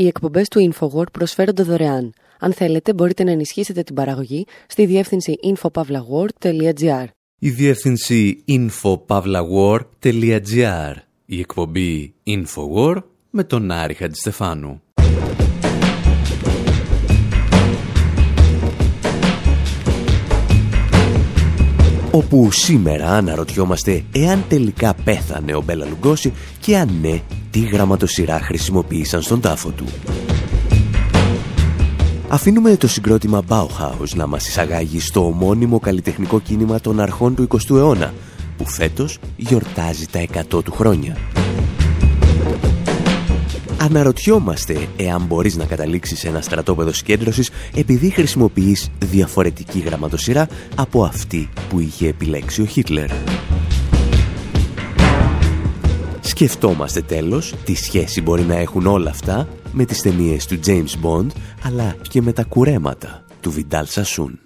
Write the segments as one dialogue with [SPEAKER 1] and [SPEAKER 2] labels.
[SPEAKER 1] Οι εκπομπές του InfoWord προσφέρονται δωρεάν. Αν θέλετε, μπορείτε να ενισχύσετε την παραγωγή στη διεύθυνση infopavlagor.gr.
[SPEAKER 2] Η διεύθυνση infopavlagor.gr. Η εκπομπή InfoWord με τον Άρη Χατζηστεφάνου. όπου σήμερα αναρωτιόμαστε εάν τελικά πέθανε ο Μπέλα Λουγκώση και αν ναι, τι γραμματοσυρά χρησιμοποίησαν στον τάφο του. Αφήνουμε το συγκρότημα Bauhaus να μας εισαγάγει στο ομώνυμο καλλιτεχνικό κίνημα των αρχών του 20ου αιώνα, που φέτος γιορτάζει τα 100 του χρόνια. Αναρωτιόμαστε εάν μπορείς να καταλήξεις σε ένα στρατόπεδο συγκέντρωσης επειδή χρησιμοποιείς διαφορετική γραμματοσυρά από αυτή που είχε επιλέξει ο Χίτλερ. Σκεφτόμαστε τέλος τι σχέση μπορεί να έχουν όλα αυτά με τις ταινίες του James Bond αλλά και με τα κουρέματα του Βιντάλ Σασούν.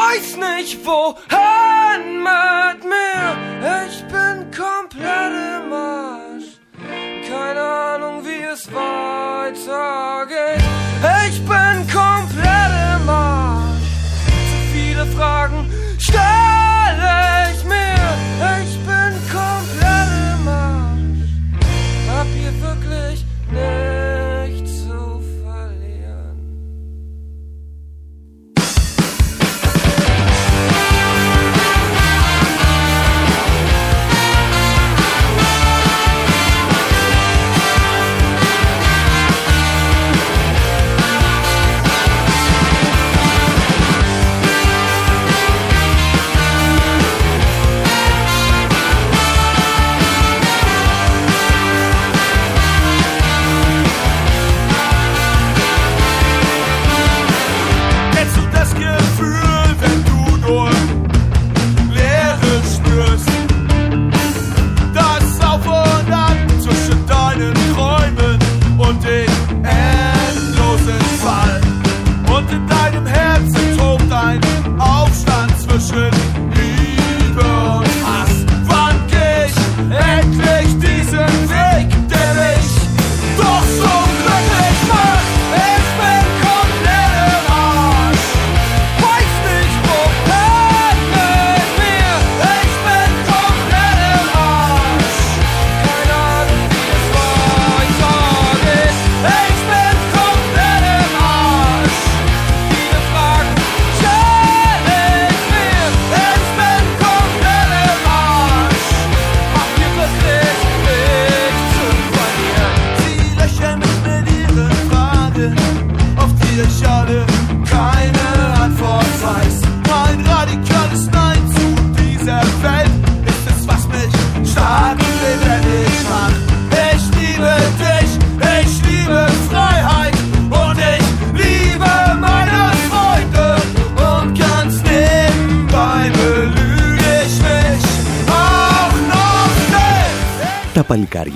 [SPEAKER 2] weiß nicht wohin mit mir. Ich bin komplett im Arsch. Keine Ahnung, wie es weitergeht. Ich bin komplett im Arsch. Zu viele Fragen stelle ich mir. Ich bin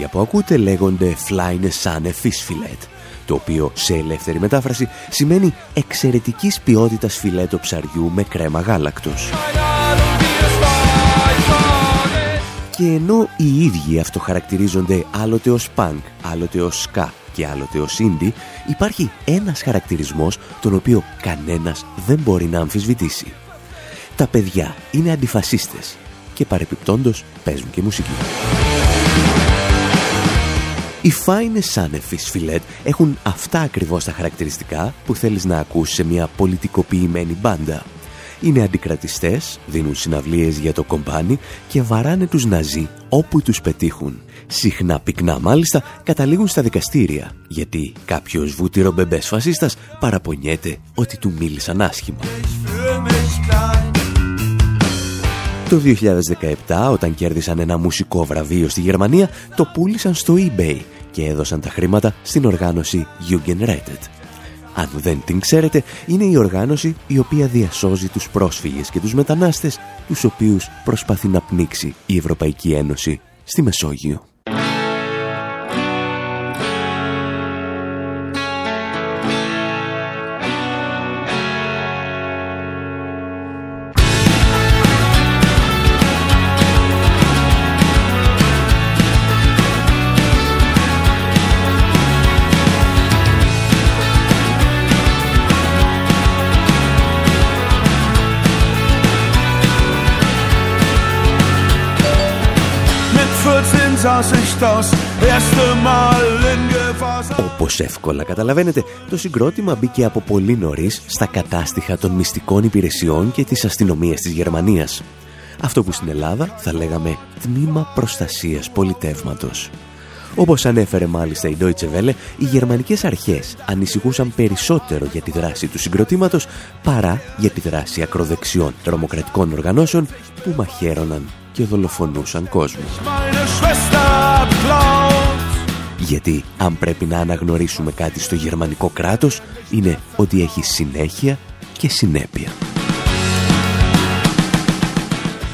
[SPEAKER 2] παλικάρια που ακούτε λέγονται Flyne Sane Fish Fillet, το οποίο σε ελεύθερη μετάφραση σημαίνει εξαιρετικής ποιότητας φιλέτο ψαριού με κρέμα γάλακτος. Και ενώ οι ίδιοι αυτοχαρακτηρίζονται άλλοτε ως punk, άλλοτε ως ska και άλλοτε ως indie, υπάρχει ένας χαρακτηρισμός τον οποίο κανένας δεν μπορεί να αμφισβητήσει. Τα παιδιά είναι αντιφασίστες και παρεπιπτόντος παίζουν και μουσική. Οι Fine Sunefis Filet έχουν αυτά ακριβώς τα χαρακτηριστικά που θέλεις να ακούσεις σε μια πολιτικοποιημένη μπάντα. Είναι αντικρατιστές, δίνουν συναυλίες για το κομπάνι και βαράνε τους Ναζί όπου τους πετύχουν. Συχνά πυκνά μάλιστα καταλήγουν στα δικαστήρια, γιατί κάποιος βούτυρο μπεμπές φασίστας παραπονιέται ότι του μίλησαν άσχημα. Το 2017, όταν κέρδισαν ένα μουσικό βραβείο στη Γερμανία, το πούλησαν στο eBay και έδωσαν τα χρήματα στην οργάνωση Jugendrettet. Αν δεν την ξέρετε, είναι η οργάνωση η οποία διασώζει τους πρόσφυγες και τους μετανάστες, τους οποίους προσπαθεί να πνίξει η Ευρωπαϊκή Ένωση στη Μεσόγειο. Όπως εύκολα καταλαβαίνετε, το συγκρότημα μπήκε από πολύ νωρίς στα κατάστοιχα των μυστικών υπηρεσιών και της αστυνομίας της Γερμανίας. Αυτό που στην Ελλάδα θα λέγαμε τμήμα προστασίας πολιτεύματος. Όπως ανέφερε μάλιστα η Deutsche Welle, οι γερμανικές αρχές ανησυχούσαν περισσότερο για τη δράση του συγκροτήματος παρά για τη δράση ακροδεξιών τρομοκρατικών οργανώσεων που μαχαίρωναν και δολοφονούσαν κόσμο. Γιατί αν πρέπει να αναγνωρίσουμε κάτι στο γερμανικό κράτος είναι ότι έχει συνέχεια και συνέπεια.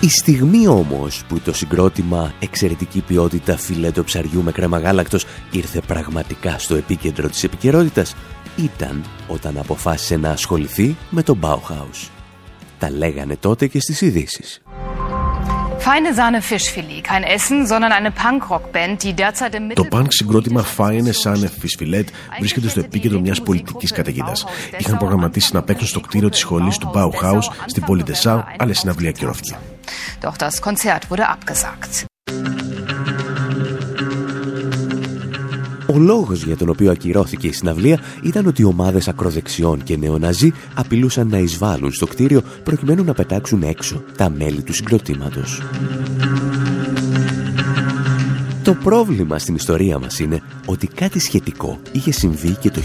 [SPEAKER 2] Η στιγμή όμως που το συγκρότημα εξαιρετική ποιότητα φιλέτο ψαριού με κρέμα γάλακτος ήρθε πραγματικά στο επίκεντρο της επικαιρότητας ήταν όταν αποφάσισε να ασχοληθεί με το Bauhaus. Τα λέγανε τότε και στις ειδήσεις.
[SPEAKER 3] Το punk συγκρότημα Feine Sahne Fischfilet βρίσκεται στο επίκεντρο μιας πολιτικής καταιγίδας. Είχαν προγραμματίσει να παίξουν στο κτίριο της σχολής του Bauhaus στην πόλη Τεσάου, αλλά η συναυλία ακυρώθηκε. Doch das Konzert wurde abgesagt.
[SPEAKER 2] Ο λόγος για τον οποίο ακυρώθηκε η συναυλία ήταν ότι οι ομάδες ακροδεξιών και νεοναζί απειλούσαν να εισβάλλουν στο κτίριο προκειμένου να πετάξουν έξω τα μέλη του συγκροτήματος. Το πρόβλημα στην ιστορία μας είναι ότι κάτι σχετικό είχε συμβεί και το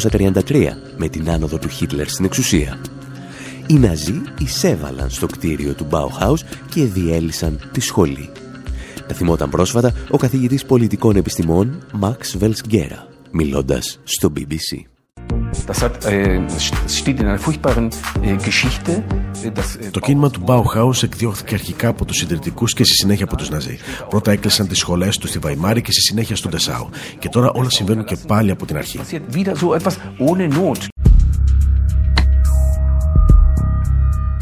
[SPEAKER 2] 1933 με την άνοδο του Χίτλερ στην εξουσία. Οι Ναζί εισέβαλαν στο κτίριο του Bauhaus και διέλυσαν τη σχολή. Τα θυμόταν πρόσφατα ο καθηγητής πολιτικών επιστημών Max Velsgera, μιλώντας στο BBC.
[SPEAKER 3] Το κίνημα του Bauhaus εκδιώχθηκε αρχικά από τους συντηρητικούς και στη συνέχεια από τους Ναζί. Πρώτα έκλεισαν τις σχολές τους στη Βαϊμάρη και στη συνέχεια στον Τεσάου. Και τώρα όλα συμβαίνουν και πάλι από την αρχή.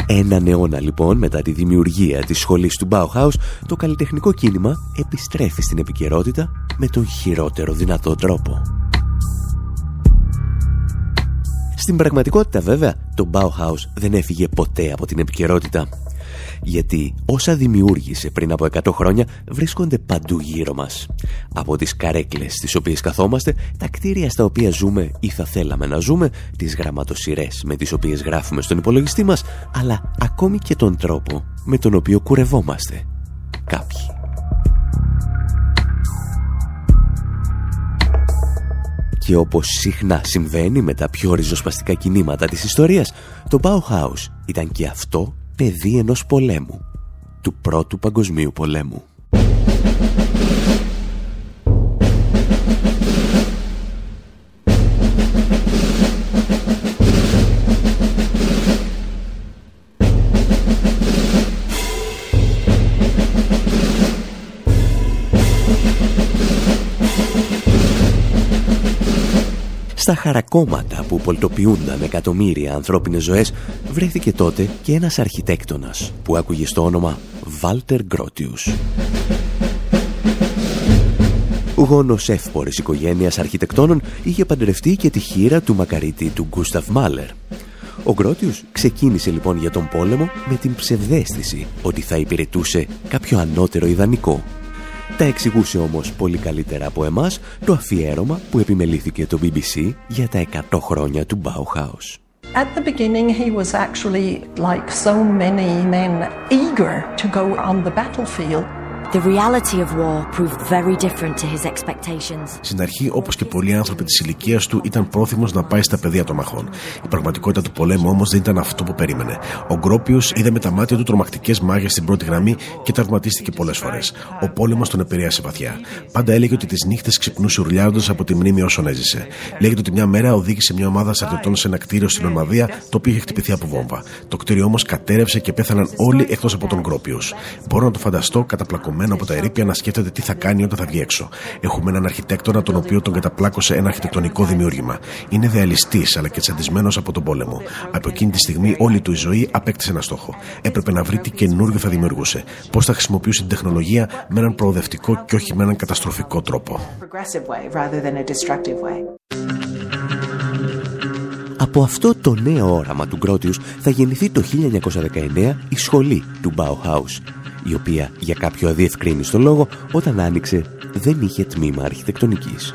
[SPEAKER 2] Έναν αιώνα λοιπόν μετά τη δημιουργία της σχολής του Bauhaus, το καλλιτεχνικό κίνημα επιστρέφει στην επικαιρότητα με τον χειρότερο δυνατό τρόπο. Στην πραγματικότητα βέβαια, το Bauhaus δεν έφυγε ποτέ από την επικαιρότητα γιατί όσα δημιούργησε πριν από 100 χρόνια βρίσκονται παντού γύρω μας. Από τις καρέκλες στις οποίες καθόμαστε, τα κτίρια στα οποία ζούμε ή θα θέλαμε να ζούμε, τις γραμματοσυρές με τις οποίες γράφουμε στον υπολογιστή μας, αλλά ακόμη και τον τρόπο με τον οποίο κουρευόμαστε. Κάποιοι. Και όπως συχνά συμβαίνει με τα πιο ριζοσπαστικά κινήματα της ιστορίας, το Bauhaus ήταν και αυτό παιδί ενός πολέμου, του Πρώτου Παγκοσμίου Πολέμου. Στα χαρακόμματα που πολτοποιούνταν εκατομμύρια ανθρώπινες ζωές βρέθηκε τότε και ένας αρχιτέκτονας που άκουγε στο όνομα Βάλτερ Γκρότιους. Γόνος εύπορης οικογένειας αρχιτεκτόνων είχε παντρευτεί και τη χείρα του μακαρίτη του Γκούσταφ Μάλερ. Ο Γκρότιους ξεκίνησε λοιπόν για τον πόλεμο με την ψευδέστηση ότι θα υπηρετούσε κάποιο ανώτερο ιδανικό τα εξηγούσε όμως πολύ καλύτερα από εμάς το αφιέρωμα που επιμελήθηκε το BBC για τα 100 χρόνια του Bauhaus.
[SPEAKER 4] At the beginning he was actually like so many men eager to go on the battlefield.
[SPEAKER 3] The reality of war proved very different to his expectations. Στην αρχή, όπως και πολλοί άνθρωποι της ηλικίας του, ήταν πρόθυμος να πάει στα πεδία των μαχών. Η πραγματικότητα του πολέμου όμως δεν ήταν αυτό που περίμενε. Ο Γκρόπιος είδε με τα μάτια του τρομακτικές μάγε στην πρώτη γραμμή και τραυματίστηκε πολλές φορές. Ο πόλεμος τον επηρέασε βαθιά. Πάντα έλεγε ότι τις νύχτες ξυπνούσε ουρλιάζοντας από τη μνήμη όσων έζησε. Λέγεται ότι μια μέρα οδήγησε μια ομάδα στρατιωτών σε ένα κτίριο στην Ορμαδία το οποίο είχε χτυπηθεί από βόμβα. Το κτίριο όμως κατέρευσε και πέθαναν όλοι εκτός από τον Γκρόπιος. Μπορώ να το φανταστώ καταπλακωμένος από τα ερήπια να σκέφτεται τι θα κάνει όταν θα βγει έξω. Έχουμε έναν αρχιτέκτονα τον οποίο τον καταπλάκωσε ένα αρχιτεκτονικό δημιούργημα. Είναι ιδεαλιστή αλλά και τσαντισμένος από τον πόλεμο. Από εκείνη τη στιγμή όλη του η ζωή απέκτησε ένα στόχο. Έπρεπε να βρει τι καινούριο θα δημιουργούσε. Πώς θα χρησιμοποιούσε την τεχνολογία με έναν προοδευτικό και όχι με έναν καταστροφικό τρόπο.
[SPEAKER 2] Από αυτό το νέο όραμα του Γκρότιους θα γεννηθεί το 1919 η σχολή του Bauhaus η οποία για κάποιο αδιευκρίνιστο λόγο όταν άνοιξε δεν είχε τμήμα αρχιτεκτονικής.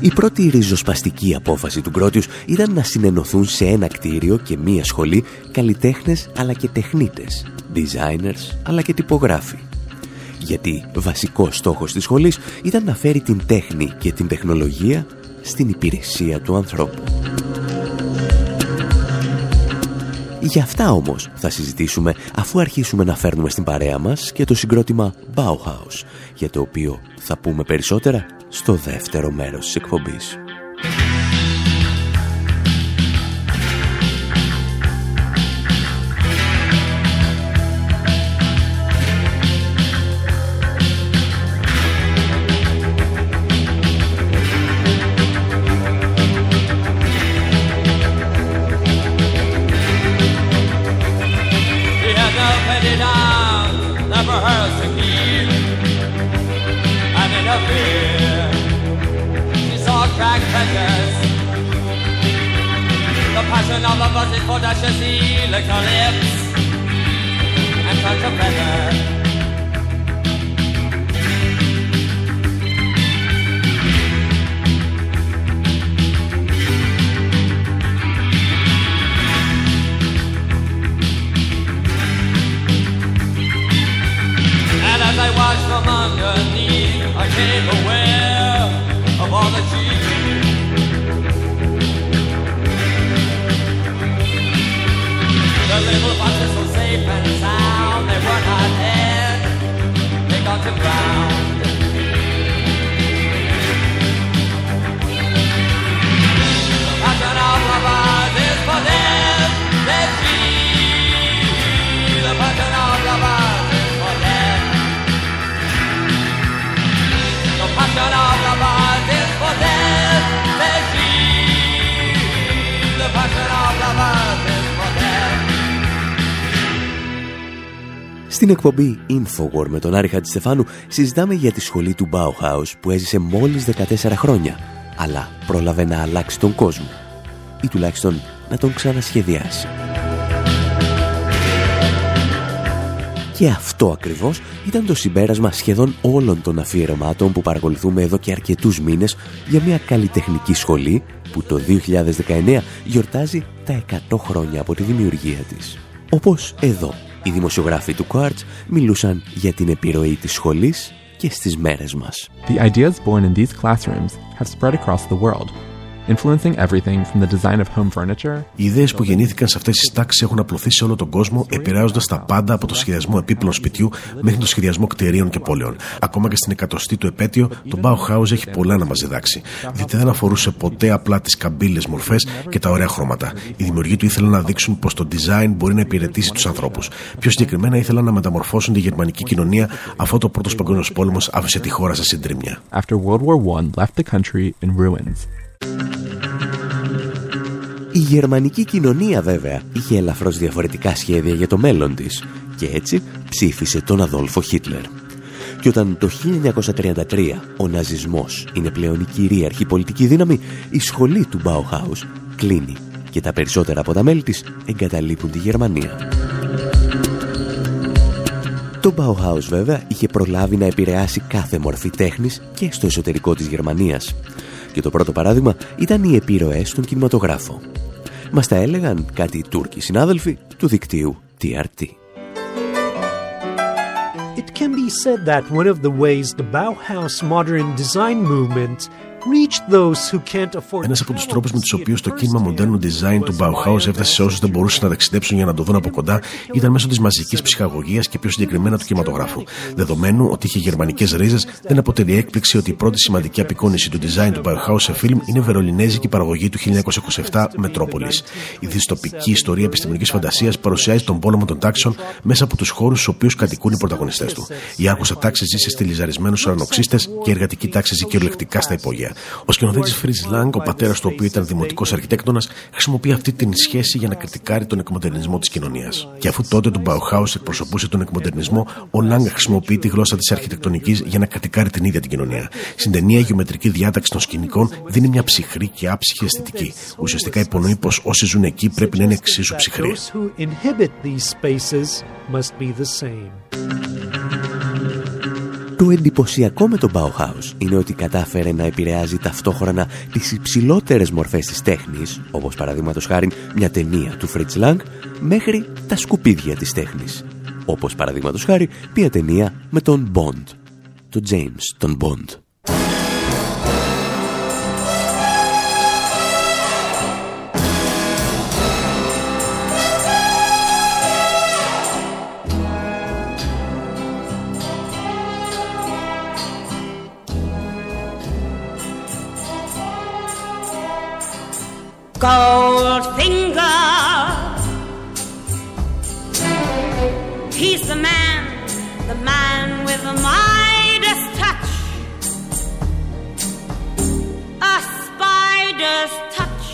[SPEAKER 2] Η πρώτη ριζοσπαστική απόφαση του Γκρότιους ήταν να συνενωθούν σε ένα κτίριο και μία σχολή καλλιτέχνες αλλά και τεχνίτες, designers αλλά και τυπογράφοι. Γιατί βασικός στόχος της σχολής ήταν να φέρει την τέχνη και την τεχνολογία στην υπηρεσία του ανθρώπου. Για αυτά όμως θα συζητήσουμε αφού αρχίσουμε να φέρνουμε στην παρέα μας και το συγκρότημα Bauhaus, για το οποίο θα πούμε περισσότερα στο δεύτερο μέρος της εκπομπής. touch a sea, look on lips, and such a feather. Στην εκπομπή Infowar με τον Άρη Χατζηστεφάνου συζητάμε για τη σχολή του Bauhaus που έζησε μόλις 14 χρόνια, αλλά πρόλαβε να αλλάξει τον κόσμο ή τουλάχιστον να τον ξανασχεδιάσει. Και αυτό ακριβώς ήταν το συμπέρασμα σχεδόν όλων των αφιερωμάτων που παρακολουθούμε εδώ και αρκετούς μήνες για μια καλλιτεχνική σχολή που το 2019 γιορτάζει τα 100 χρόνια από τη δημιουργία της. Όπως εδώ οι δημοσιογράφοι του Quartz μιλούσαν για την επιρροή της σχολής και στις μέρες μας.
[SPEAKER 5] The ideas born in these classrooms have spread across the world influencing everything from the design of home furniture.
[SPEAKER 3] Οι ιδέες που γεννήθηκαν σε αυτές τις τάξεις έχουν απλωθεί σε όλο τον κόσμο, επηρεάζοντας τα πάντα από το σχεδιασμό επίπλων σπιτιού μέχρι το σχεδιασμό κτηρίων και πόλεων. Ακόμα και στην εκατοστή του επέτειο, το Bauhaus έχει πολλά να μας διδάξει. Διότι δεν αφορούσε ποτέ απλά τις καμπύλες μορφές και τα ωραία χρώματα. Οι δημιουργοί του ήθελαν να δείξουν πως το design μπορεί να υπηρετήσει τους ανθρώπους. Πιο συγκεκριμένα ήθελαν να μεταμορφώσουν τη γερμανική κοινωνία αφού το πρώτος παγκόσμιος πόλεμος άφησε τη χώρα σε συντρίμια.
[SPEAKER 5] After World War I left the country in ruins.
[SPEAKER 2] Η γερμανική κοινωνία βέβαια είχε ελαφρώς διαφορετικά σχέδια για το μέλλον της και έτσι ψήφισε τον Αδόλφο Χίτλερ. Και όταν το 1933 ο ναζισμός είναι πλέον η κυρίαρχη πολιτική δύναμη, η σχολή του Bauhaus κλείνει και τα περισσότερα από τα μέλη της εγκαταλείπουν τη Γερμανία. Το Bauhaus βέβαια είχε προλάβει να επηρεάσει κάθε μορφή τέχνης και στο εσωτερικό της Γερμανίας. Και το πρώτο παράδειγμα ήταν οι επιρροές στον κινηματογράφο. Μας τα έλεγαν κάτι οι Τούρκοι συνάδελφοι του δικτύου TRT.
[SPEAKER 6] It can be said that one of the ways the Bauhaus modern design movement
[SPEAKER 3] ένας από τους τρόπους με τους οποίους το κίνημα μοντέρνου design του Bauhaus έφτασε σε όσους δεν μπορούσαν να ταξιδέψουν για να το δουν από κοντά ήταν μέσω της μαζικής ψυχαγωγίας και πιο συγκεκριμένα του κινηματογράφου. Δεδομένου ότι είχε γερμανικές ρίζες, δεν αποτελεί έκπληξη ότι η πρώτη σημαντική απεικόνηση του design του Bauhaus σε φιλμ είναι βερολινέζικη παραγωγή του 1927 Μετρόπολης. Η δυστοπική ιστορία επιστημονικής φαντασίας παρουσιάζει τον πόλεμο των τάξεων μέσα από τους χώρους στους οποίους κατοικούν οι πρωταγωνιστές του. Η άρχουσα τάξη ζει σε στυλιζαρισμένους ουρανοξύστες και η εργατική τάξη ζει κυριολεκτικά στα υπόγεια. Ο σκηνοθέτης Φριτ Λάγκ, ο πατέρας του οποίου ήταν δημοτικός αρχιτέκτονας, χρησιμοποιεί αυτή την σχέση για να κριτικάρει τον εκμοντερνισμό της κοινωνίας. Και αφού τότε το Bauhaus εκπροσωπούσε τον εκμοντερνισμό, ο Λάγκ χρησιμοποιεί τη γλώσσα της αρχιτεκτονικής για να κριτικάρει την ίδια την κοινωνία. Στην ταινία, η γεωμετρική διάταξη των σκηνικών δίνει μια ψυχρή και άψυχη αισθητική. Ουσιαστικά υπονοεί πως όσοι ζουν εκεί πρέπει να είναι εξίσου ψυχροί.
[SPEAKER 2] Το εντυπωσιακό με τον Bauhaus είναι ότι κατάφερε να επηρεάζει ταυτόχρονα τις υψηλότερες μορφές της τέχνης, όπως παραδείγματος χάρη μια ταινία του Fritz Lang, μέχρι τα σκουπίδια της τέχνης, όπως παραδείγματος χάρη μια ταινία με τον Bond, τον James τον Bond. Goldfinger. He's the man, the man with the Midas touch. A spider's touch.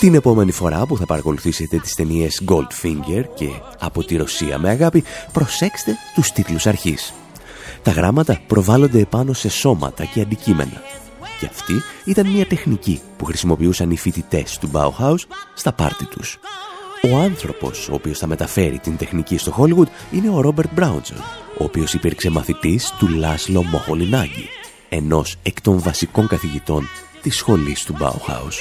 [SPEAKER 2] Την επόμενη φορά που θα παρακολουθήσετε τις ταινίες Goldfinger και από τη Ρωσία με αγάπη, προσέξτε τους τίτλους αρχής. Τα γράμματα προβάλλονται επάνω σε σώματα και αντικείμενα και αυτή ήταν μια τεχνική που χρησιμοποιούσαν οι φοιτητές του Bauhaus στα πάρτι τους. Ο άνθρωπος ο οποίος θα μεταφέρει την τεχνική στο Hollywood είναι ο Ρόμπερτ Μπράουντζον, ο οποίος υπήρξε μαθητής του Λάσλο Μοχολινάγκη, ενός εκ των βασικών καθηγητών της σχολής του Bauhaus.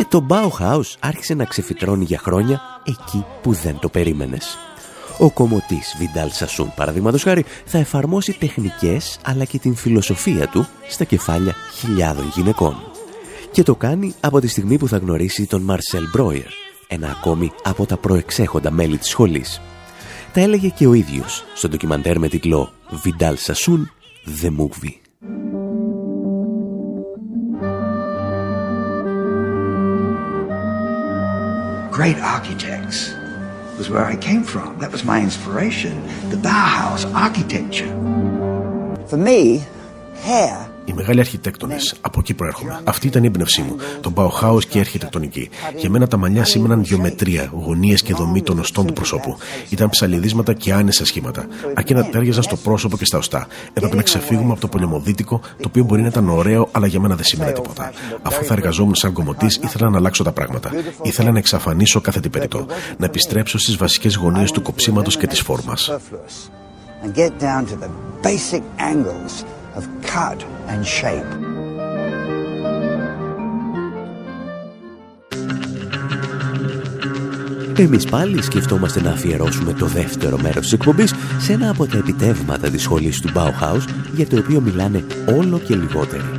[SPEAKER 2] Και το Bauhaus άρχισε να ξεφυτρώνει για χρόνια εκεί που δεν το περίμενες. Ο κομωτής Βιντάλ Σασούν, παραδείγματος χάρη, θα εφαρμόσει τεχνικές αλλά και την φιλοσοφία του στα κεφάλια χιλιάδων γυναικών. Και το κάνει από τη στιγμή που θα γνωρίσει τον Μαρσέλ Μπρόιερ, ένα ακόμη από τα προεξέχοντα μέλη της σχολής. Τα έλεγε και ο ίδιος στο ντοκιμαντέρ με τίτλο «Βιντάλ Σασούν, The Movie». Great architects was where I came from. That was my inspiration. The Bauhaus architecture. For me, hair Οι μεγάλοι αρχιτέκτονες. Από εκεί προέρχομαι. Αυτή ήταν η έμπνευσή μου. Το Bauhaus και η αρχιτεκτονική. Για μένα τα μαλλιά σήμαιναν γεωμετρία, γωνίες και δομή των οστών του προσώπου. Ήταν ψαλιδίσματα και άνεσα σχήματα. Αρκεί να τέριαζαν στο πρόσωπο και στα οστά. Έπρεπε να ξεφύγουμε από το πολεμοδίτικο, το οποίο μπορεί να ήταν ωραίο, αλλά για μένα δεν σημαίνει τίποτα. Αφού θα εργαζόμουν σαν κομμωτής, ήθελα να αλλάξω τα πράγματα. Ήθελα να εξαφανίσω κάθε τι περιττό. Να επιστρέψω στις βασικές γωνίες του κοψίματος και της φόρμας of cut and shape. Εμείς πάλι σκεφτόμαστε να αφιερώσουμε το δεύτερο μέρος της εκπομπής σε ένα από τα επιτεύγματα της σχολής του Bauhaus για το οποίο μιλάνε όλο και λιγότεροι.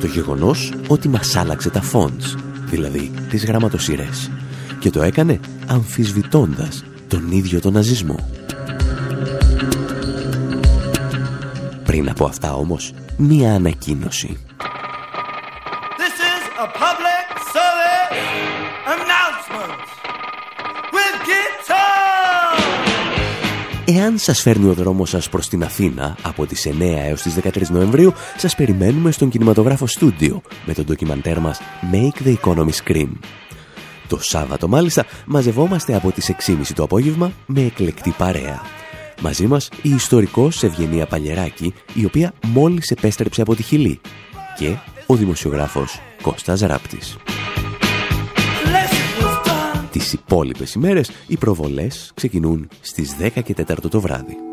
[SPEAKER 2] Το γεγονός ότι μας άλλαξε τα fonts, δηλαδή τις γραμματοσυρές. Και το έκανε αμφισβητώντας τον ίδιο τον ναζισμό. Πριν από αυτά όμως, μία ανακοίνωση. This is a public service announcement with Εάν σας φέρνει ο δρόμος σας προς την Αθήνα από τις 9 έως τις 13 Νοεμβρίου, σας περιμένουμε στον κινηματογράφο στούντιο με τον ντοκιμαντέρ μας Make the Economy Scream. Το Σάββατο μάλιστα μαζευόμαστε από τις 6.30 το απόγευμα με εκλεκτή παρέα. Μαζί μας η ιστορικός Ευγενία Παλιεράκη, η οποία μόλις επέστρεψε από τη Χιλή και ο δημοσιογράφος Κώστας Ράπτης. Τις υπόλοιπες ημέρες οι προβολές ξεκινούν στις 10 και 4 το βράδυ.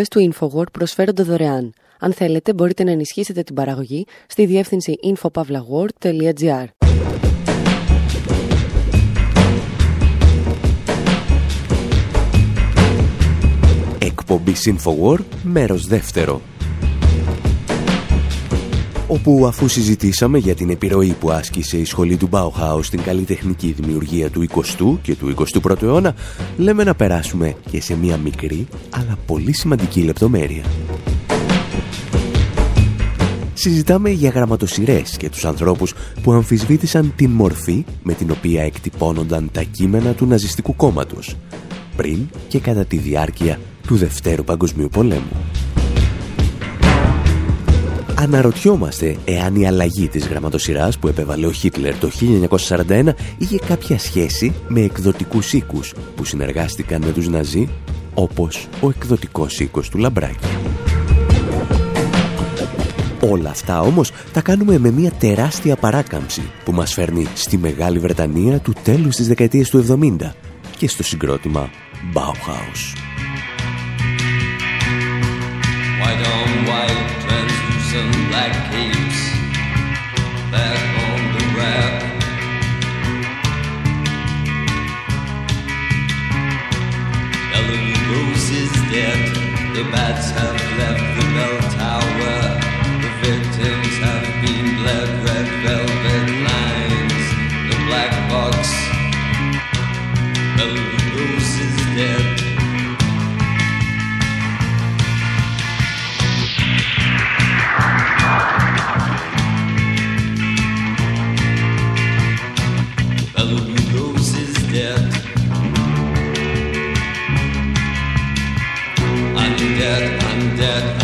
[SPEAKER 1] Εκπομπές του InfoWord προσφέρονται δωρεάν. Αν θέλετε μπορείτε να ενισχύσετε την παραγωγή στη διεύθυνση infopavlagor.gr.
[SPEAKER 2] Εκπομπή InfoWord, μέρος δεύτερο όπου αφού συζητήσαμε για την επιρροή που άσκησε η σχολή του Bauhaus στην καλλιτεχνική δημιουργία του 20ου και του 21ου αιώνα, λέμε να περάσουμε και σε μια μικρή αλλά πολύ σημαντική λεπτομέρεια. Συζητάμε για γραμματοσυρές και τους ανθρώπους που αμφισβήτησαν την μορφή με την οποία εκτυπώνονταν τα κείμενα του ναζιστικού κόμματος, πριν και κατά τη διάρκεια του Δευτέρου Παγκοσμίου Πολέμου. Αναρωτιόμαστε εάν η αλλαγή της γραμματοσυράς που επέβαλε ο Χίτλερ το 1941 είχε κάποια σχέση με εκδοτικούς οίκους που συνεργάστηκαν με τους Ναζί όπως ο εκδοτικός οίκος του Λαμπράκη. Όλα αυτά όμως τα κάνουμε με μια τεράστια παράκαμψη που μας φέρνει στη Μεγάλη Βρετανία του τέλους της δεκαετίας του 70 και στο συγκρότημα Bauhaus. Some black capes back on the rack. Ellen Rose is dead. The bats have left the bell tower. The victims have been bled. Red velvet lines. The black box. Ellen Rose is dead. head.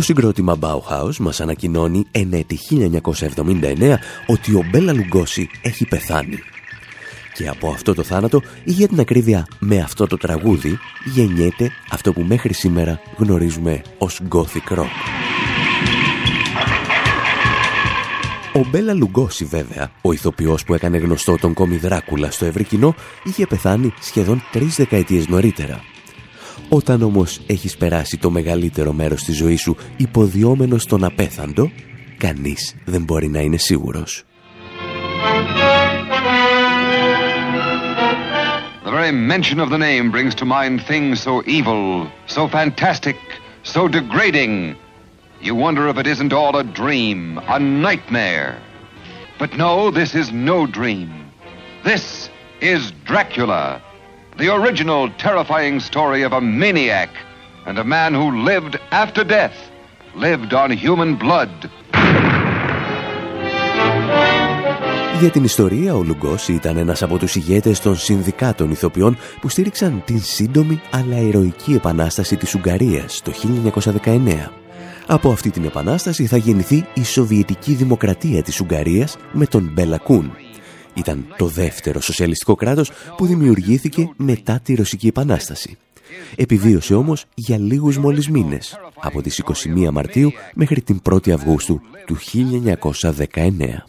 [SPEAKER 2] Το συγκρότημα Bauhaus μας ανακοινώνει εν έτη 1979 ότι ο Μπέλα Λουγκώση έχει πεθάνει. Και από αυτό το θάνατο, ή για την ακρίβεια με αυτό το τραγούδι, γεννιέται αυτό που μέχρι σήμερα γνωρίζουμε ως Gothic Rock. Ο Μπέλα Λουγκώση βέβαια, ο ηθοποιός που έκανε γνωστό τον κόμι Δράκουλα στο ευρύ κοινό, είχε πεθάνει σχεδόν τρεις δεκαετίες νωρίτερα όταν όμως έχεις περάσει το μεγαλύτερο μέρος της ζωής σου υποδιόμενος στον απέθαντο, κανείς δεν μπορεί να είναι σίγουρος.
[SPEAKER 7] The very mention of the name brings to mind things so evil, so fantastic, so degrading. You wonder if it isn't all a dream, a nightmare. But no, this is no dream. This is Dracula. The original terrifying story of a maniac and a man who lived after death lived on human blood.
[SPEAKER 2] Για την ιστορία, ο Λουγκός ήταν ένας από τους ηγέτες των συνδικάτων ηθοποιών που στήριξαν την σύντομη αλλά ηρωική επανάσταση της Ουγγαρίας το 1919. Από αυτή την επανάσταση θα γεννηθεί η Σοβιετική Δημοκρατία της Ουγγαρίας με τον Μπέλα Κούν. Ήταν το δεύτερο σοσιαλιστικό κράτος που δημιουργήθηκε μετά τη Ρωσική Επανάσταση. Επιβίωσε όμως για λίγους μόλις μήνες, από τις 21 Μαρτίου μέχρι την 1η Αυγούστου του 1919.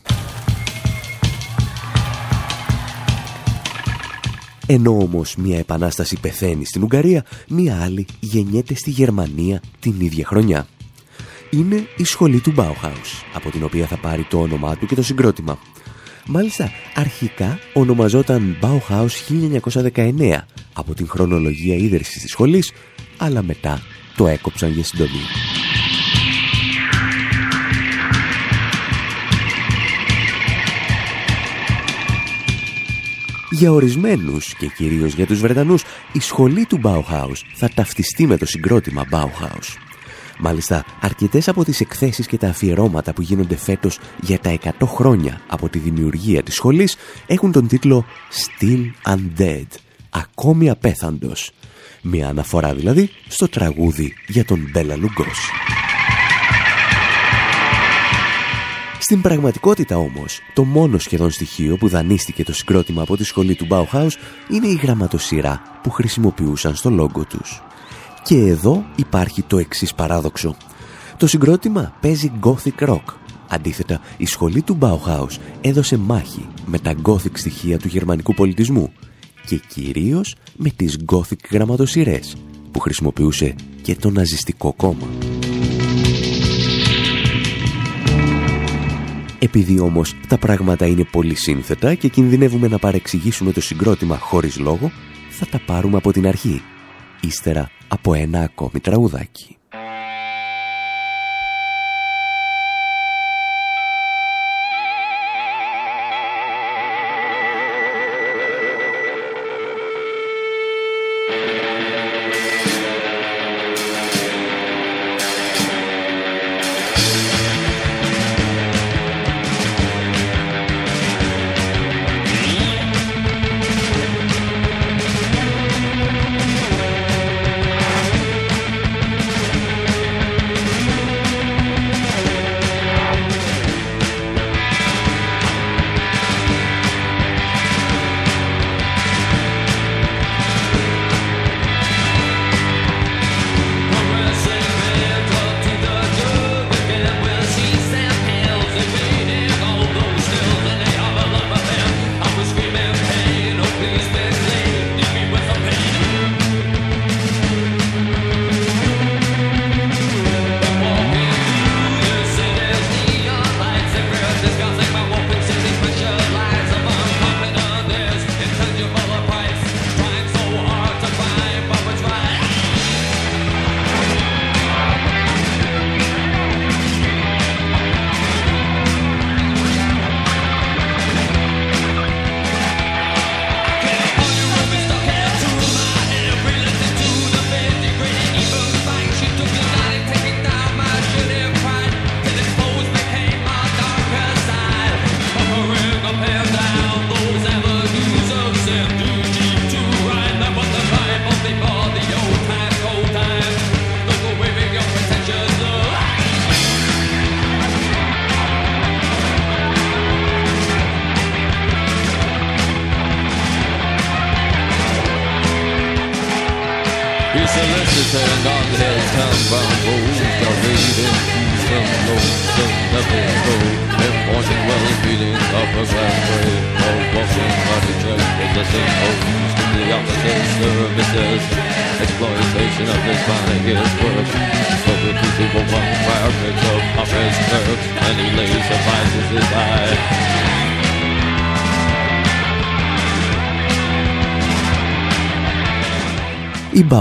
[SPEAKER 2] Ενώ όμως μια επανάσταση πεθαίνει στην Ουγγαρία, μια άλλη γεννιέται στη Γερμανία την ίδια χρονιά. Είναι η σχολή του Bauhaus, από την οποία θα πάρει το όνομά του και το συγκρότημα. Μάλιστα, αρχικά ονομαζόταν Bauhaus 1919 από την χρονολογία ίδρυσης της σχολής, αλλά μετά το έκοψαν για συντομή. Για ορισμένους και κυρίως για τους Βρετανούς, η σχολή του Bauhaus θα ταυτιστεί με το συγκρότημα Bauhaus. Μάλιστα, αρκετές από τις εκθέσεις και τα αφιερώματα που γίνονται φέτος για τα 100 χρόνια από τη δημιουργία της σχολής έχουν τον τίτλο «Still Undead», ακόμη απέθαντος. Μια αναφορά δηλαδή στο τραγούδι για τον Μπέλα Λουγκός. Στην πραγματικότητα όμως, το μόνο σχεδόν στοιχείο που δανείστηκε το συγκρότημα από τη σχολή του Bauhaus είναι η γραμματοσυρά που χρησιμοποιούσαν στο λόγο τους. Και εδώ υπάρχει το εξής παράδοξο. Το συγκρότημα παίζει gothic rock. Αντίθετα, η σχολή του Bauhaus έδωσε μάχη με τα gothic στοιχεία του γερμανικού πολιτισμού και κυρίως με τις gothic γραμματοσυρές που χρησιμοποιούσε και το ναζιστικό κόμμα. Επειδή όμως τα πράγματα είναι πολύ σύνθετα και κινδυνεύουμε να παρεξηγήσουμε το συγκρότημα χωρίς λόγο, θα τα πάρουμε από την αρχή, ύστερα από ένα ακόμη τραγουδάκι.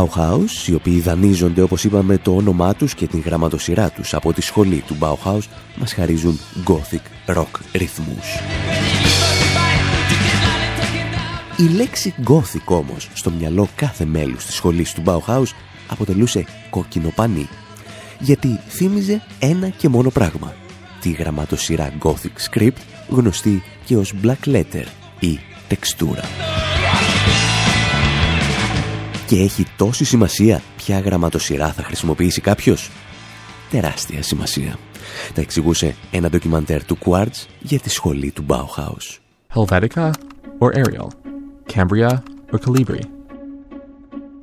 [SPEAKER 2] Bauhaus, οι οποίοι δανείζονται όπως είπαμε το όνομά τους και την γραμματοσυρά τους από τη σχολή του Bauhaus, μας χαρίζουν gothic rock ρυθμούς. Η λέξη gothic όμως στο μυαλό κάθε μέλους της σχολής του Bauhaus αποτελούσε κόκκινο πανί. γιατί θύμιζε ένα και μόνο πράγμα. Τη γραμματοσυρά Gothic Script, γνωστή και ως Black Letter ή τεξτούρα. Και έχει τόση σημασία ποια γραμματοσυρά θα χρησιμοποιήσει κάποιος. Τεράστια σημασία. Τα εξηγούσε ένα ντοκιμαντέρ του Quartz για τη σχολή του Bauhaus.
[SPEAKER 5] Helvetica or Arial? Cambria or Calibri?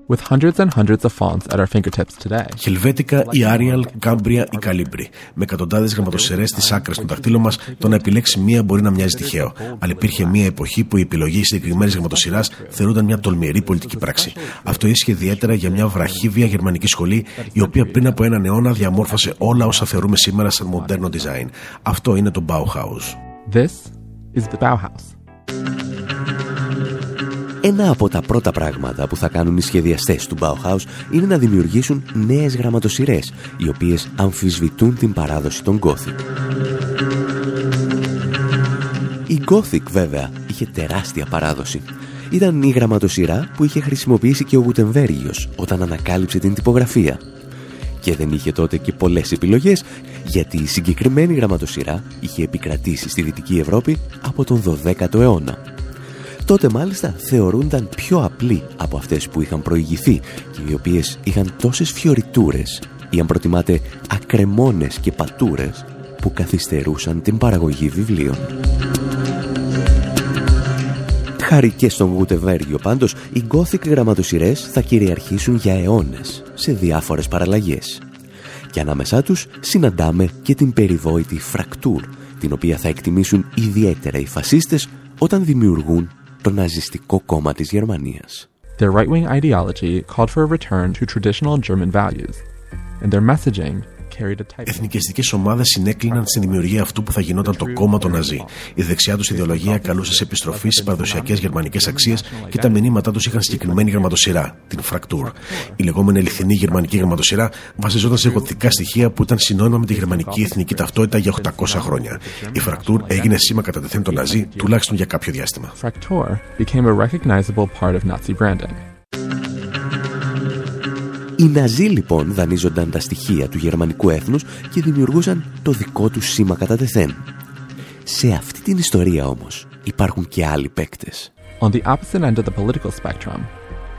[SPEAKER 5] With hundreds and hundreds of fonts at our fingertips today.
[SPEAKER 3] Χελβέτικα, η Arial, Cambria ή Calibri. Με εκατοντάδες γραμματοσερέ στι άκρε του δαχτύλου μας, το να επιλέξει μία μπορεί να μοιάζει τυχαίο. Αλλά υπήρχε μία εποχή που η επιλογή συγκεκριμένης γραμματοσυράς θεωρούνταν μια τολμηρή πολιτική πράξη. Αυτό ίσχυε ιδιαίτερα για μια βραχύβια γερμανική σχολή, η οποία πριν από έναν αιώνα διαμόρφωσε όλα όσα θεωρούμε σήμερα σαν μοντέρνο design. Αυτό είναι το Bauhaus.
[SPEAKER 5] This is the Bauhaus.
[SPEAKER 2] Ένα από τα πρώτα πράγματα που θα κάνουν οι σχεδιαστές του Bauhaus είναι να δημιουργήσουν νέες γραμματοσυρές, οι οποίες αμφισβητούν την παράδοση των Gothic. Η Gothic βέβαια είχε τεράστια παράδοση. Ήταν η γραμματοσυρά που είχε χρησιμοποιήσει και ο Γουτεμβέργιος όταν ανακάλυψε την τυπογραφία. Και δεν είχε τότε και πολλές επιλογές γιατί η συγκεκριμένη γραμματοσυρά είχε επικρατήσει στη Δυτική Ευρώπη από τον 12ο αιώνα τότε μάλιστα θεωρούνταν πιο απλοί από αυτές που είχαν προηγηθεί και οι οποίες είχαν τόσες φιωριτούρες ή αν προτιμάτε ακρεμόνες και πατούρες που καθυστερούσαν την παραγωγή βιβλίων. Χάρη και στον Γουτεβέργιο πάντως, οι Gothic γραμματοσυρές θα κυριαρχήσουν για αιώνες σε διάφορες παραλλαγές. Και ανάμεσά τους συναντάμε και την περιβόητη φρακτούρ, την οποία θα εκτιμήσουν ιδιαίτερα οι φασίστες όταν δημιουργούν το ναζιστικό κόμμα της Γερμανίας.
[SPEAKER 5] Their right-wing ideology called for a return to traditional German values, and their messaging
[SPEAKER 3] Εθνικιστικές ομάδες συνέκλειναν στην δημιουργία αυτού που θα γινόταν το κόμμα των Ναζί. Η δεξιά τους ιδεολογία καλούσε σε επιστροφή στις παραδοσιακές γερμανικές αξίες και τα μηνύματά τους είχαν συγκεκριμένη γραμματοσυρά, την φρακτούρ. Η λεγόμενη αληθινή γερμανική γραμματοσυρά βασιζόταν σε γοτικά στοιχεία που ήταν συνώνυμα με τη γερμανική εθνική ταυτότητα για 800 χρόνια. Η φρακτούρ έγινε σήμα κατά τεθέν των Ναζί τουλάχιστον για κάποιο διάστημα.
[SPEAKER 2] Οι Ναζί λοιπόν δανείζονταν τα στοιχεία του γερμανικού έθνους και δημιουργούσαν το δικό τους σήμα κατά τεθέν. Σε αυτή την ιστορία όμως υπάρχουν και άλλοι παίκτες.
[SPEAKER 5] On the opposite end of the political spectrum,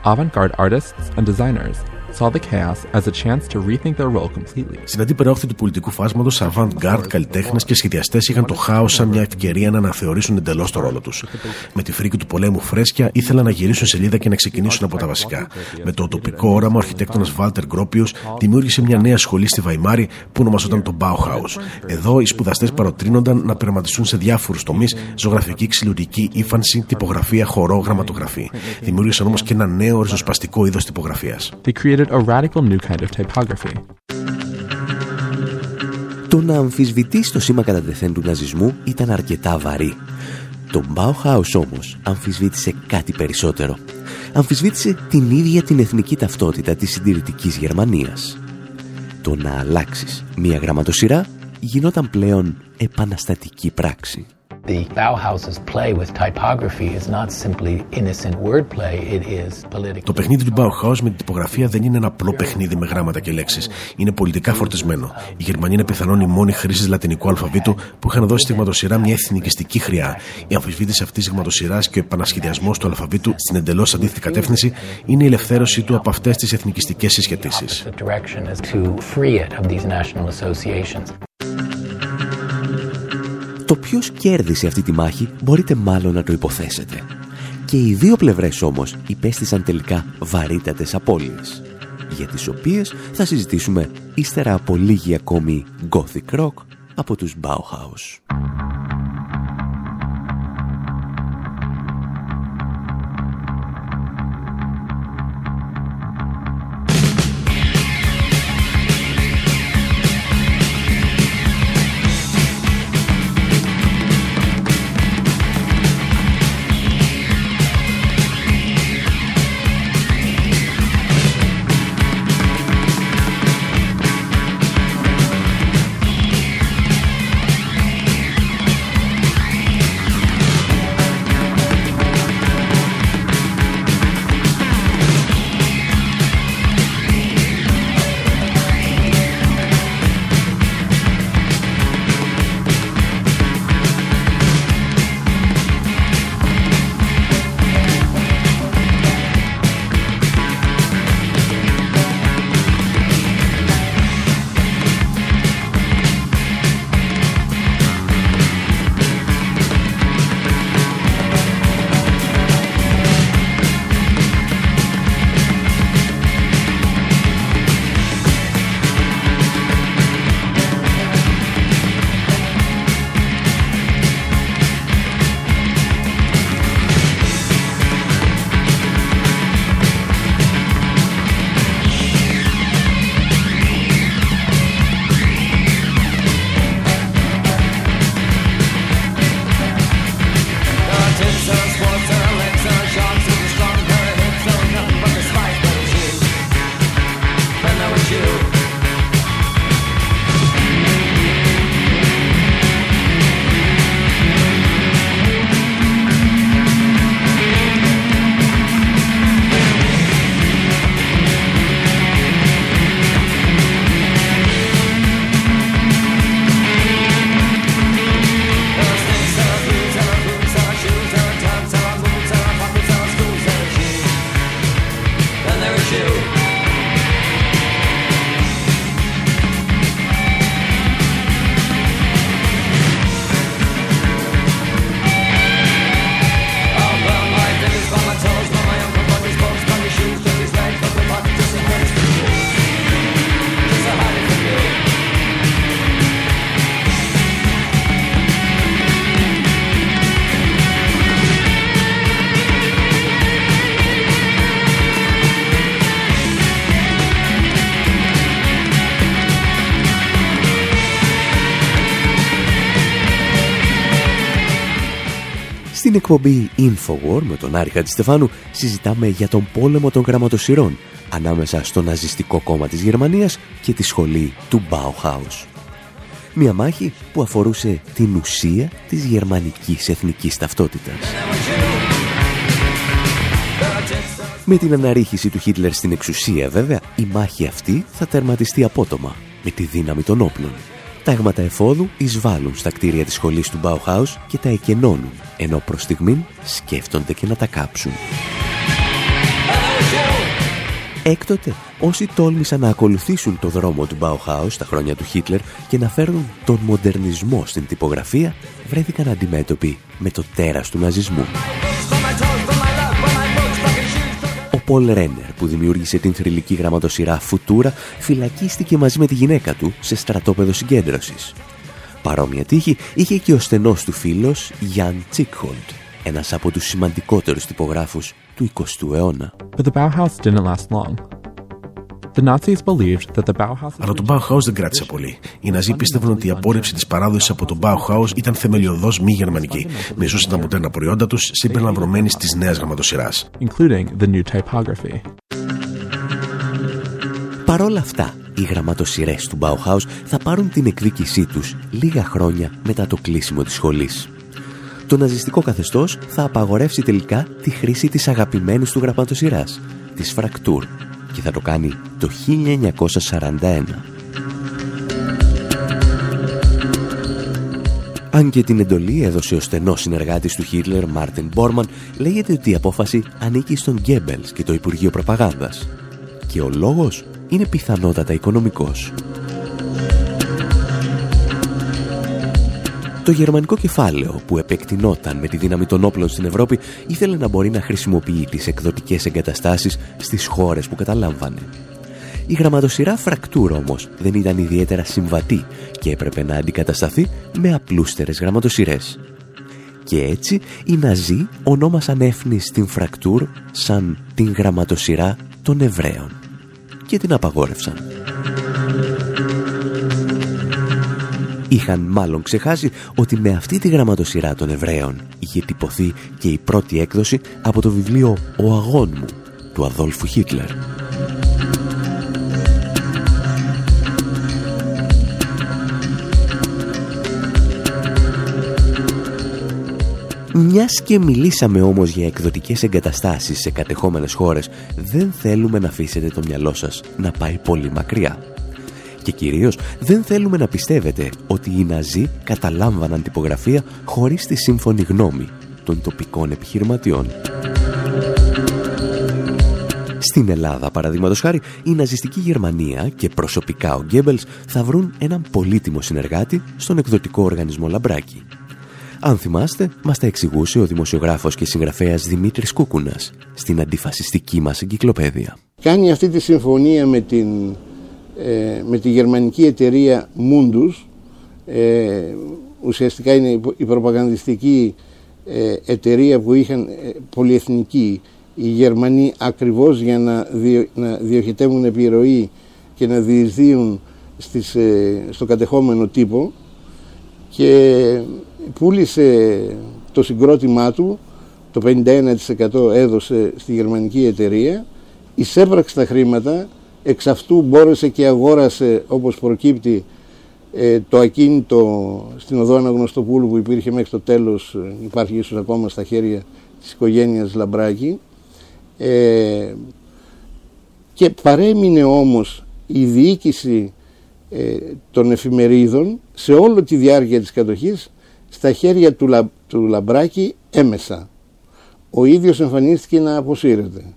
[SPEAKER 5] avant-garde artists and designers saw the chaos as a chance to rethink their role completely.
[SPEAKER 3] Στην αντίπερα όχθη του πολιτικού φάσματος, avant-garde καλλιτέχνες και σχεδιαστές είχαν το χάος σαν μια ευκαιρία να αναθεωρήσουν εντελώς το ρόλο τους. Με τη φρίκη του πολέμου φρέσκια, ήθελαν να γυρίσουν σελίδα και να ξεκινήσουν από τα βασικά. Με το τοπικό όραμα, ο αρχιτέκτονας Βάλτερ Γκρόπιος δημιούργησε μια νέα σχολή στη Βαϊμάρη που ονομαζόταν το Bauhaus. Εδώ οι σπουδαστές παροτρύνονταν να πειραματιστούν σε διάφορους τομείς, ζωγραφική, ξυλουργική, ύφανση, τυπογραφία, χορό, γραμματογραφή. Δημιούργησαν όμως και ένα νέο ριζοσπαστικό είδος τυπογραφίας
[SPEAKER 5] created a radical new kind of typography.
[SPEAKER 2] Το να αμφισβητήσει το σήμα κατά τεθέν του ναζισμού ήταν αρκετά βαρύ. Το Bauhaus όμως αμφισβήτησε κάτι περισσότερο. Αμφισβήτησε την ίδια την εθνική ταυτότητα της συντηρητικής Γερμανίας. Το να αλλάξεις μία γραμματοσυρά γινόταν πλέον επαναστατική πράξη. The Bauhaus's play with typography is not simply innocent wordplay, it is political. Το παιχνίδι του Bauhaus με την τυπογραφία δεν είναι ένα απλό παιχνίδι με γράμματα και λέξεις. Είναι πολιτικά φορτισμένο. Η Γερμανία είναι πιθανόν η μόνη χρήση λατινικού αλφαβήτου που είχαν δώσει στη γραμματοσυρά μια εθνικιστική χρειά. Η αμφισβήτηση αυτής της γραμματοσυρά και ο επανασχεδιασμός του αλφαβήτου στην εντελώς αντίθετη κατεύθυνση είναι η ελευθέρωση του από αυτές τις εθνικιστικές συσχετήσεις. Το ποιος κέρδισε αυτή τη μάχη μπορείτε μάλλον να το υποθέσετε. Και οι δύο πλευρές όμως υπέστησαν τελικά βαρύτατες απώλειες, για τις οποίες θα συζητήσουμε ύστερα από λίγη ακόμη gothic rock από τους Bauhaus. Εκπομπή Infowar με τον Άρη Χατζηστεφάνου συζητάμε για τον πόλεμο των γραμματοσυρών ανάμεσα στο ναζιστικό κόμμα της Γερμανίας και τη σχολή του Bauhaus. Μια μάχη που αφορούσε την ουσία της γερμανικής εθνικής ταυτότητας. Με την αναρρίχηση του Χίτλερ στην εξουσία βέβαια, η μάχη αυτή θα τερματιστεί απότομα με τη δύναμη των όπλων. Τάγματα εφόδου εισβάλλουν στα κτίρια της σχολής του Bauhaus και τα εκενώνουν, ενώ προς στιγμήν σκέφτονται και να τα κάψουν. Έκτοτε, όσοι τόλμησαν να ακολουθήσουν το δρόμο του Bauhaus τα χρόνια του Χίτλερ και να φέρουν τον μοντερνισμό στην τυπογραφία, βρέθηκαν αντιμέτωποι με το τέρας του ναζισμού. Ο Πολ Ρένερ που δημιούργησε την θρηλυκή γραμματοσυρά Φουτούρα φυλακίστηκε μαζί με τη γυναίκα του σε στρατόπεδο συγκέντρωσης. Παρόμοια τύχη είχε και ο στενός του φίλος Γιάν Τσίκχολτ, ένας από τους σημαντικότερους τυπογράφους του 20ου αιώνα.
[SPEAKER 5] But the Bauhaus didn't last long. The Nazis believed that the Bauhaus...
[SPEAKER 3] Αλλά το Bauhaus δεν κράτησε πολύ. Οι Ναζί πίστευαν ότι η απόρριψη της παράδοσης από το Bauhaus ήταν θεμελιωδώ μη γερμανική. Μισούσαν τα μοντέρνα προϊόντα τους συμπεριλαμβανομένη της νέας γραμματοσυράς.
[SPEAKER 5] Including the new typography.
[SPEAKER 2] Παρ' όλα αυτά, οι γραμματοσειρές του Bauhaus θα πάρουν την εκδίκησή τους λίγα χρόνια μετά το κλείσιμο της σχολής το ναζιστικό καθεστώς θα απαγορεύσει τελικά τη χρήση της αγαπημένης του γραμματοσειράς, της Φρακτούρ, και θα το κάνει το 1941. Αν και την εντολή έδωσε ο στενός συνεργάτης του Χίτλερ, Μάρτιν Μπόρμαν, λέγεται ότι η απόφαση ανήκει στον Γκέμπελς και το Υπουργείο Προπαγάνδας. Και ο λόγος; Είναι πιθανότατα οικονομικός. Το γερμανικό κεφάλαιο που επεκτηνόταν με τη δύναμη των όπλων στην Ευρώπη ήθελε να μπορεί να χρησιμοποιεί τις εκδοτικές εγκαταστάσεις στις χώρες που καταλάμβανε. Η γραμματοσυρά φρακτούρα όμως δεν ήταν ιδιαίτερα συμβατή και έπρεπε να αντικατασταθεί με απλούστερες γραμματοσυρές. Και έτσι οι Ναζί ονόμασαν έφνη στην φρακτούρ σαν την γραμματοσυρά των Εβραίων και την απαγόρευσαν. Είχαν μάλλον ξεχάσει ότι με αυτή τη γραμματοσυρά των Εβραίων είχε τυπωθεί και η πρώτη έκδοση από το βιβλίο «Ο αγών μου» του Αδόλφου Χίτλερ. Μιας και μιλήσαμε όμως για εκδοτικές εγκαταστάσεις σε κατεχόμενες χώρες, δεν θέλουμε να αφήσετε το μυαλό σας να πάει πολύ μακριά. Και κυρίως δεν θέλουμε να πιστεύετε ότι οι Ναζί καταλάμβαναν τυπογραφία χωρίς τη σύμφωνη γνώμη των τοπικών επιχειρηματιών. Στην Ελλάδα, παραδείγματος χάρη, η ναζιστική Γερμανία και προσωπικά ο Γκέμπελς θα βρουν έναν πολύτιμο συνεργάτη στον εκδοτικό οργανισμό Λαμπράκη. Αν θυμάστε, μας τα εξηγούσε ο δημοσιογράφος και συγγραφέας Δημήτρης Κούκουνας στην αντιφασιστική μας εγκυκλοπαίδεια.
[SPEAKER 8] Κάνει αυτή τη συμφωνία με την ε, με τη γερμανική εταιρεία Mundus ε, ουσιαστικά είναι η προπαγανδιστική ε, εταιρεία που είχαν πολυεθνική οι Γερμανοί ακριβώς για να, διο, να διοχετεύουν επιρροή και να διεισδύουν στις, στο κατεχόμενο τύπο και πούλησε το συγκρότημά του το 51% έδωσε στη γερμανική εταιρεία εισέπραξε τα χρήματα εξ αυτού μπόρεσε και αγόρασε όπως προκύπτει ε, το ακίνητο στην οδό Αναγνωστοπούλου που υπήρχε μέχρι το τέλος, ε, υπάρχει ίσως ακόμα στα χέρια της οικογένειας Λαμπράκη. Ε, και παρέμεινε όμως η διοίκηση ε, των εφημερίδων σε όλη τη διάρκεια της κατοχής στα χέρια του, Λα, του Λαμπράκη έμεσα. Ο ίδιος εμφανίστηκε να αποσύρεται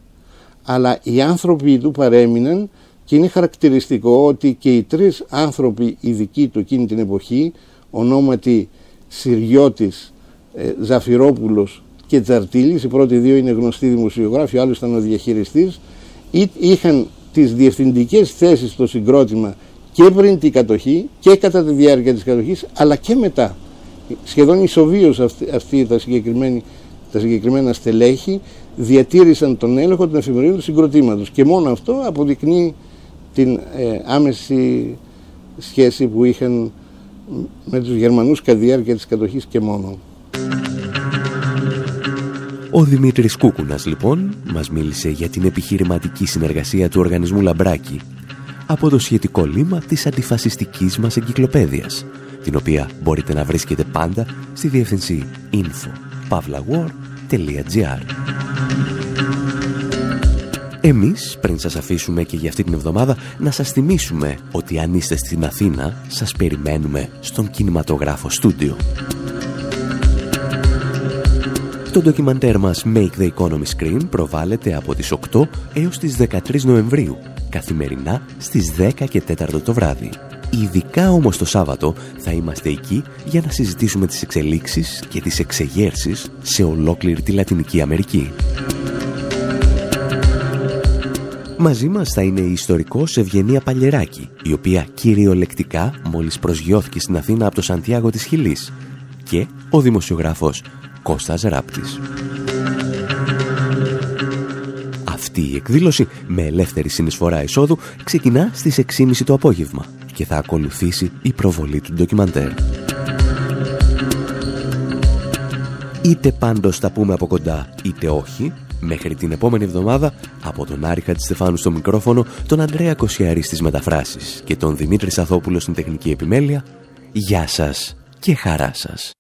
[SPEAKER 8] αλλά οι άνθρωποι του παρέμειναν και είναι χαρακτηριστικό ότι και οι τρεις άνθρωποι ειδικοί του εκείνη την εποχή, ονόματι Συριώτης, ε, Ζαφυρόπουλος και Τζαρτήλης, οι πρώτοι δύο είναι γνωστοί δημοσιογράφοι, ο άλλος ήταν ο διαχειριστής, είχαν τις διευθυντικές θέσεις στο συγκρότημα και πριν την κατοχή και κατά τη διάρκεια της κατοχής, αλλά και μετά. Σχεδόν ισοβίως αυτή, αυτή τα, τα συγκεκριμένα στελέχη διατήρησαν τον έλεγχο των εφημερίδων του συγκροτήματος και μόνο αυτό αποδεικνύει την ε, άμεση σχέση που είχαν με τους Γερμανούς κατά τη διάρκεια της κατοχής και μόνο.
[SPEAKER 2] Ο Δημήτρης Κούκουνας λοιπόν μας μίλησε για την επιχειρηματική συνεργασία του οργανισμού Λαμπράκη από το σχετικό λίμα της αντιφασιστικής μας εγκυκλοπαίδειας την οποία μπορείτε να βρίσκετε πάντα στη διεύθυνση info.pavlawar.gr Εμείς, πριν σας αφήσουμε και για αυτή την εβδομάδα, να σας θυμίσουμε ότι αν είστε στην Αθήνα, σας περιμένουμε στον κινηματογράφο στούντιο. Το ντοκιμαντέρ μας Make the Economy Screen προβάλλεται από τις 8 έως τις 13 Νοεμβρίου, καθημερινά στις 10 και 4 το βράδυ. Ειδικά όμως το Σάββατο θα είμαστε εκεί για να συζητήσουμε τις εξελίξεις και τις εξεγέρσεις σε ολόκληρη τη Λατινική Αμερική. Μαζί μας θα είναι η ιστορικός Ευγενία Παλιεράκη, η οποία κυριολεκτικά μόλις προσγειώθηκε στην Αθήνα από το Σαντιάγο της Χιλής και ο δημοσιογράφος Κώστας Ράπτης. Αυτή η εκδήλωση με ελεύθερη συνεισφορά εισόδου ξεκινά στις 6.30 το απόγευμα και θα ακολουθήσει η προβολή του ντοκιμαντέρ. Είτε πάντως τα πούμε από κοντά είτε όχι, μέχρι την επόμενη εβδομάδα από τον Άρη Χατζηστεφάνου στο μικρόφωνο, τον Ανδρέα Κοσιαρή στις μεταφράσεις και τον Δημήτρη Σαθόπουλο στην τεχνική επιμέλεια, γεια σας και χαρά σας.